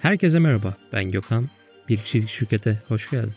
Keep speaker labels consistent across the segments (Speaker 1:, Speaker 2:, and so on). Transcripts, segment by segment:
Speaker 1: Herkese merhaba, ben Gökhan. Bir kişilik şirkete hoş geldin.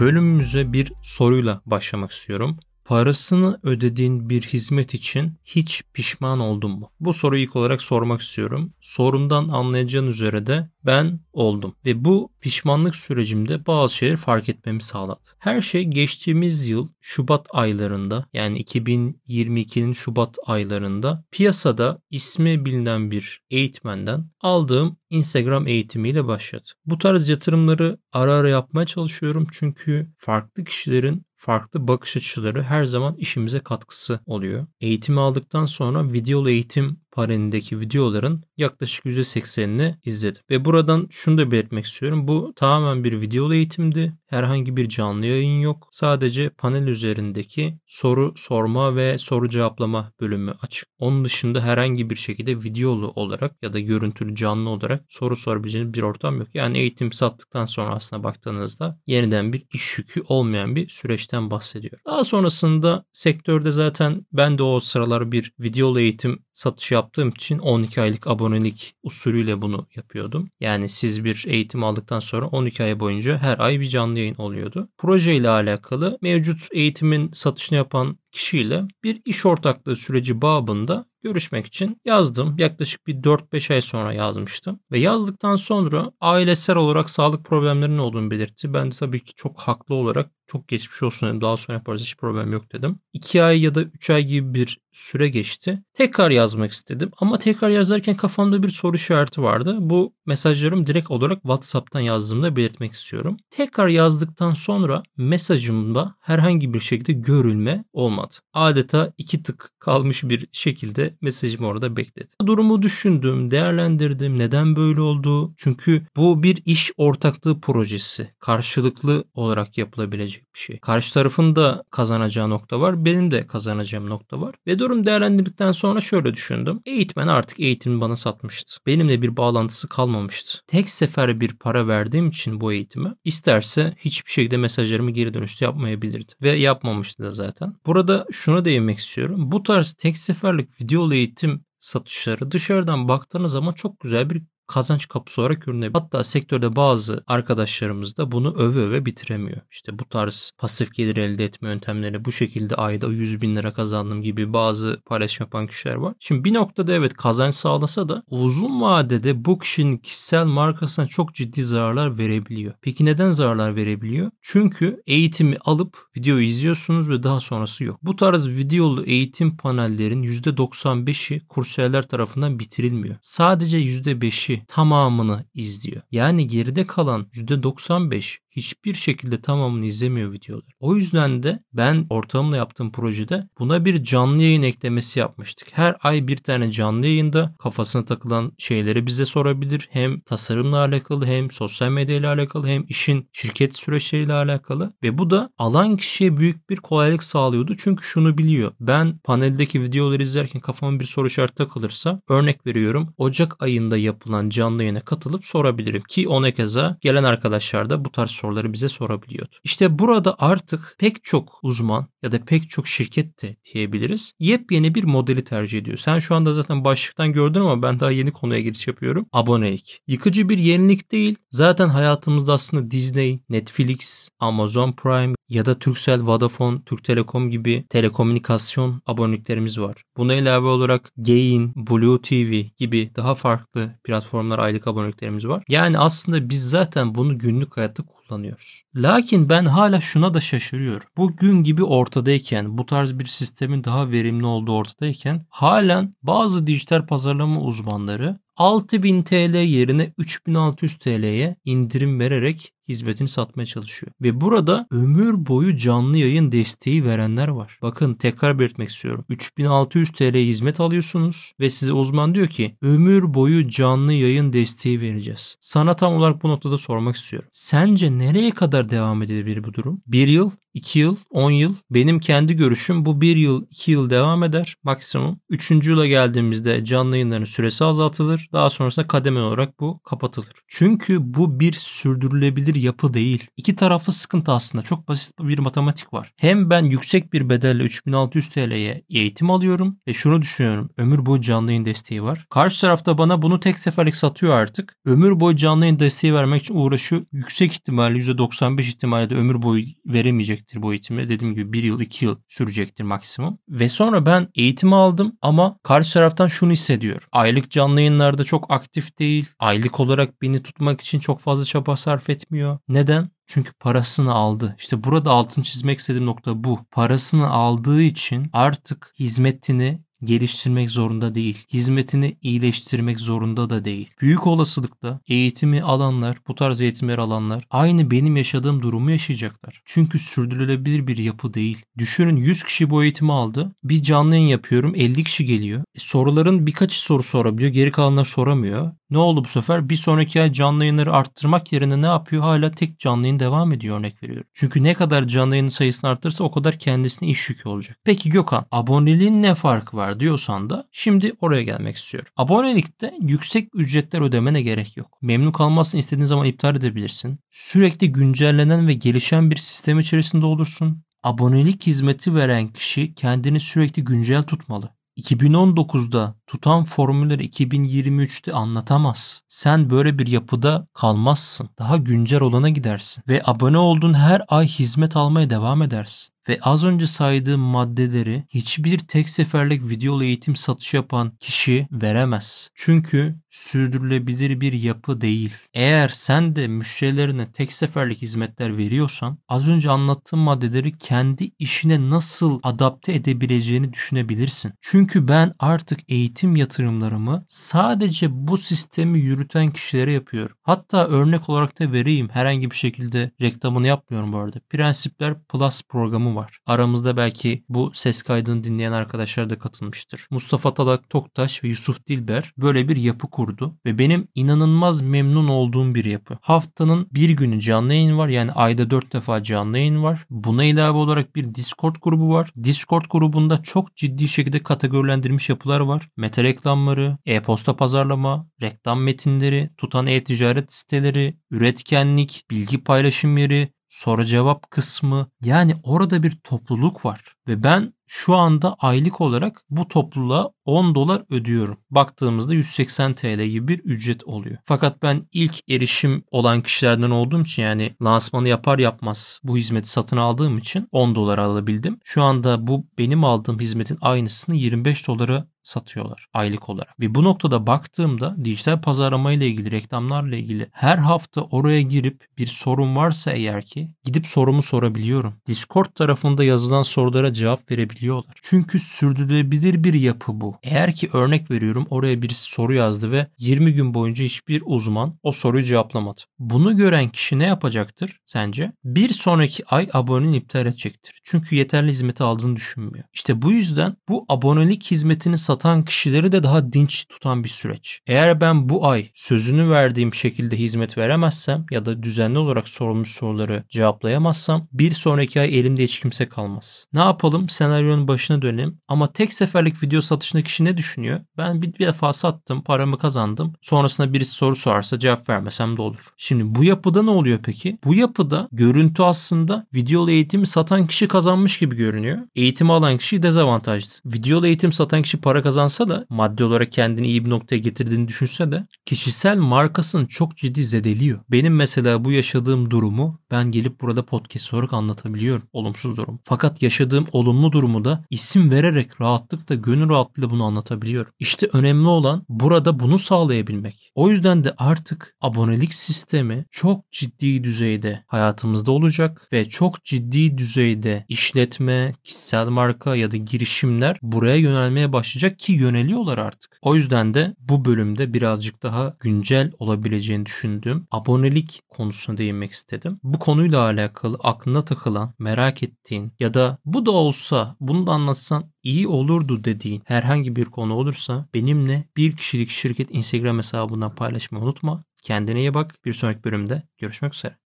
Speaker 1: Bölümümüze bir soruyla başlamak istiyorum. Parasını ödediğin bir hizmet için hiç pişman oldun mu? Bu soruyu ilk olarak sormak istiyorum. Sorumdan anlayacağın üzere de ben oldum. Ve bu pişmanlık sürecimde bazı şeyleri fark etmemi sağladı. Her şey geçtiğimiz yıl Şubat aylarında yani 2022'nin Şubat aylarında piyasada ismi bilinen bir eğitmenden aldığım Instagram eğitimiyle başladı. Bu tarz yatırımları ara ara yapmaya çalışıyorum çünkü farklı kişilerin farklı bakış açıları her zaman işimize katkısı oluyor. Eğitimi aldıktan sonra videolu eğitim panelindeki videoların yaklaşık %80'ini izledim. Ve buradan şunu da belirtmek istiyorum. Bu tamamen bir videolu eğitimdi. Herhangi bir canlı yayın yok. Sadece panel üzerindeki soru sorma ve soru cevaplama bölümü açık. Onun dışında herhangi bir şekilde videolu olarak ya da görüntülü canlı olarak soru sorabileceğiniz bir ortam yok. Yani eğitim sattıktan sonra aslında baktığınızda yeniden bir iş yükü olmayan bir süreçten bahsediyor. Daha sonrasında sektörde zaten ben de o sıralar bir videolu eğitim satışı yaptığım için 12 aylık abonelik usulüyle bunu yapıyordum. Yani siz bir eğitim aldıktan sonra 12 ay boyunca her ay bir canlı yayın oluyordu. Proje ile alakalı mevcut eğitimin satışını yapan kişiyle bir iş ortaklığı süreci babında görüşmek için yazdım. Yaklaşık bir 4-5 ay sonra yazmıştım. Ve yazdıktan sonra ailesel olarak sağlık problemlerinin olduğunu belirtti. Ben de tabii ki çok haklı olarak çok geçmiş olsun dedim. Daha sonra yaparız hiç problem yok dedim. 2 ay ya da 3 ay gibi bir süre geçti. Tekrar yazmak istedim ama tekrar yazarken kafamda bir soru işareti vardı. Bu mesajlarım direkt olarak WhatsApp'tan yazdığımda belirtmek istiyorum. Tekrar yazdıktan sonra mesajımda herhangi bir şekilde görülme olmadı. Adeta iki tık kalmış bir şekilde mesajım orada bekledi. Durumu düşündüm, değerlendirdim. Neden böyle oldu? Çünkü bu bir iş ortaklığı projesi. Karşılıklı olarak yapılabilecek bir şey. Karşı tarafın da kazanacağı nokta var. Benim de kazanacağım nokta var. Ve durum değerlendirdikten sonra şöyle düşündüm. Eğitmen artık eğitimi bana satmıştı. Benimle bir bağlantısı kalmamıştı. Tek sefer bir para verdiğim için bu eğitime isterse hiçbir şekilde mesajlarımı geri dönüşte yapmayabilirdi. Ve yapmamıştı da zaten. Burada şuna değinmek istiyorum. Bu tarz tek seferlik videolu eğitim satışları dışarıdan baktığınız zaman çok güzel bir kazanç kapısı olarak görünebilir. Hatta sektörde bazı arkadaşlarımız da bunu öve öve bitiremiyor. İşte bu tarz pasif gelir elde etme yöntemleri bu şekilde ayda 100 bin lira kazandım gibi bazı paylaşım yapan kişiler var. Şimdi bir noktada evet kazanç sağlasa da uzun vadede bu kişinin kişisel markasına çok ciddi zararlar verebiliyor. Peki neden zararlar verebiliyor? Çünkü eğitimi alıp video izliyorsunuz ve daha sonrası yok. Bu tarz videolu eğitim panellerin %95'i kursiyerler tarafından bitirilmiyor. Sadece %5'i tamamını izliyor. Yani geride kalan %95 hiçbir şekilde tamamını izlemiyor videolar. O yüzden de ben ortağımla yaptığım projede buna bir canlı yayın eklemesi yapmıştık. Her ay bir tane canlı yayında kafasına takılan şeyleri bize sorabilir. Hem tasarımla alakalı hem sosyal medya ile alakalı hem işin şirket süreçleriyle alakalı ve bu da alan kişiye büyük bir kolaylık sağlıyordu. Çünkü şunu biliyor. Ben paneldeki videoları izlerken kafama bir soru işareti takılırsa örnek veriyorum Ocak ayında yapılan canlı yayına katılıp sorabilirim ki ona keza gelen arkadaşlar da bu tarz soruları bize sorabiliyordu. İşte burada artık pek çok uzman ya da pek çok şirket de diyebiliriz. Yepyeni bir modeli tercih ediyor. Sen şu anda zaten başlıktan gördün ama ben daha yeni konuya giriş yapıyorum. Abonelik. Yıkıcı bir yenilik değil. Zaten hayatımızda aslında Disney, Netflix, Amazon Prime ya da Turkcell, Vodafone, Türk Telekom gibi telekomünikasyon aboneliklerimiz var. Buna ilave olarak Gain, Blue TV gibi daha farklı platformlar aylık aboneliklerimiz var. Yani aslında biz zaten bunu günlük hayatta kullanıyoruz. Lakin ben hala şuna da şaşırıyorum. Bu gün gibi ortadayken, bu tarz bir sistemin daha verimli olduğu ortadayken halen bazı dijital pazarlama uzmanları 6000 TL yerine 3600 TL'ye indirim vererek hizmetini satmaya çalışıyor. Ve burada ömür boyu canlı yayın desteği verenler var. Bakın tekrar belirtmek istiyorum. 3600 TL hizmet alıyorsunuz ve size uzman diyor ki ömür boyu canlı yayın desteği vereceğiz. Sana tam olarak bu noktada sormak istiyorum. Sence nereye kadar devam edebilir bu durum? Bir yıl, 2 yıl, 10 yıl. Benim kendi görüşüm bu 1 yıl, 2 yıl devam eder maksimum. 3. yıla geldiğimizde canlı yayınların süresi azaltılır. Daha sonrasında kademe olarak bu kapatılır. Çünkü bu bir sürdürülebilir yapı değil. İki taraflı sıkıntı aslında. Çok basit bir matematik var. Hem ben yüksek bir bedelle 3600 TL'ye eğitim alıyorum ve şunu düşünüyorum. Ömür boyu canlı yayın desteği var. Karşı tarafta bana bunu tek seferlik satıyor artık. Ömür boyu canlı yayın desteği vermek için uğraşıyor. Yüksek ihtimalle %95 ihtimalle de ömür boyu veremeyecektir bu eğitimi. Dediğim gibi 1 yıl 2 yıl sürecektir maksimum. Ve sonra ben eğitimi aldım ama karşı taraftan şunu hissediyorum. Aylık canlı yayınlarda çok aktif değil. Aylık olarak beni tutmak için çok fazla çaba sarf etmiyor. Neden? Çünkü parasını aldı. İşte burada altın çizmek istediğim nokta bu. Parasını aldığı için artık hizmetini geliştirmek zorunda değil. Hizmetini iyileştirmek zorunda da değil. Büyük olasılıkla eğitimi alanlar, bu tarz eğitimler alanlar aynı benim yaşadığım durumu yaşayacaklar. Çünkü sürdürülebilir bir yapı değil. Düşünün 100 kişi bu eğitimi aldı. Bir canlı yayın yapıyorum 50 kişi geliyor. E, soruların birkaç soru sorabiliyor. Geri kalanlar soramıyor. Ne oldu bu sefer? Bir sonraki ay canlı yayınları arttırmak yerine ne yapıyor? Hala tek canlı yayın devam ediyor örnek veriyorum. Çünkü ne kadar canlı yayın sayısını arttırırsa o kadar kendisine iş yükü olacak. Peki Gökhan aboneliğin ne farkı var diyorsan da şimdi oraya gelmek istiyorum. Abonelikte yüksek ücretler ödemene gerek yok. Memnun kalmazsın istediğin zaman iptal edebilirsin. Sürekli güncellenen ve gelişen bir sistem içerisinde olursun. Abonelik hizmeti veren kişi kendini sürekli güncel tutmalı. 2019'da tutan formülleri 2023'te anlatamaz. Sen böyle bir yapıda kalmazsın. Daha güncel olana gidersin ve abone olduğun her ay hizmet almaya devam edersin. Ve az önce saydığım maddeleri hiçbir tek seferlik video eğitim satışı yapan kişi veremez. Çünkü sürdürülebilir bir yapı değil. Eğer sen de müşterilerine tek seferlik hizmetler veriyorsan az önce anlattığım maddeleri kendi işine nasıl adapte edebileceğini düşünebilirsin. Çünkü ben artık eğitim yatırımlarımı sadece bu sistemi yürüten kişilere yapıyorum. Hatta örnek olarak da vereyim. Herhangi bir şekilde reklamını yapmıyorum bu arada. Prensipler Plus programı var. Aramızda belki bu ses kaydını dinleyen arkadaşlar da katılmıştır. Mustafa Talak Toktaş ve Yusuf Dilber böyle bir yapı kurdu ve benim inanılmaz memnun olduğum bir yapı. Haftanın bir günü canlı yayın var yani ayda dört defa canlı yayın var. Buna ilave olarak bir Discord grubu var. Discord grubunda çok ciddi şekilde kategorilendirilmiş yapılar var. Meta reklamları, e-posta pazarlama, reklam metinleri, tutan e-ticaret siteleri, üretkenlik, bilgi paylaşım yeri, soru cevap kısmı yani orada bir topluluk var ve ben şu anda aylık olarak bu topluluğa 10 dolar ödüyorum. Baktığımızda 180 TL gibi bir ücret oluyor. Fakat ben ilk erişim olan kişilerden olduğum için yani lansmanı yapar yapmaz bu hizmeti satın aldığım için 10 dolar alabildim. Şu anda bu benim aldığım hizmetin aynısını 25 dolara satıyorlar aylık olarak. Ve bu noktada baktığımda dijital pazarlama ile ilgili, reklamlarla ilgili her hafta oraya girip bir sorun varsa eğer ki gidip sorumu sorabiliyorum. Discord tarafında yazılan sorulara cevap verebiliyorlar. Çünkü sürdürülebilir bir yapı bu. Eğer ki örnek veriyorum oraya birisi soru yazdı ve 20 gün boyunca hiçbir uzman o soruyu cevaplamadı. Bunu gören kişi ne yapacaktır sence? Bir sonraki ay aboneliğini iptal edecektir. Çünkü yeterli hizmeti aldığını düşünmüyor. İşte bu yüzden bu abonelik hizmetini satan kişileri de daha dinç tutan bir süreç. Eğer ben bu ay sözünü verdiğim şekilde hizmet veremezsem ya da düzenli olarak sorulmuş soruları cevaplayamazsam bir sonraki ay elimde hiç kimse kalmaz. Ne yapalım? Senaryonun başına dönelim. Ama tek seferlik video satışında kişi ne düşünüyor? Ben bir, defa sattım, paramı kazandım. Sonrasında birisi soru sorarsa cevap vermesem de olur. Şimdi bu yapıda ne oluyor peki? Bu yapıda görüntü aslında videolu eğitimi satan kişi kazanmış gibi görünüyor. Eğitimi alan kişi dezavantajlı. Videolu eğitim satan kişi para kazansa da maddi olarak kendini iyi bir noktaya getirdiğini düşünse de kişisel markasını çok ciddi zedeliyor. Benim mesela bu yaşadığım durumu ben gelip burada podcast olarak anlatabiliyorum. Olumsuz durum. Fakat yaşadığım olumlu durumu da isim vererek rahatlıkla, gönül rahatlığıyla bunu anlatabiliyorum. İşte önemli olan burada bunu sağlayabilmek. O yüzden de artık abonelik sistemi çok ciddi düzeyde hayatımızda olacak ve çok ciddi düzeyde işletme, kişisel marka ya da girişimler buraya yönelmeye başlayacak ki yöneliyorlar artık. O yüzden de bu bölümde birazcık daha güncel olabileceğini düşündüğüm abonelik konusuna değinmek istedim. Bu konuyla alakalı aklına takılan, merak ettiğin ya da bu da olsa bunu da anlatsan iyi olurdu dediğin herhangi bir konu olursa benimle bir kişilik şirket Instagram hesabından paylaşmayı unutma. Kendine iyi bak. Bir sonraki bölümde görüşmek üzere.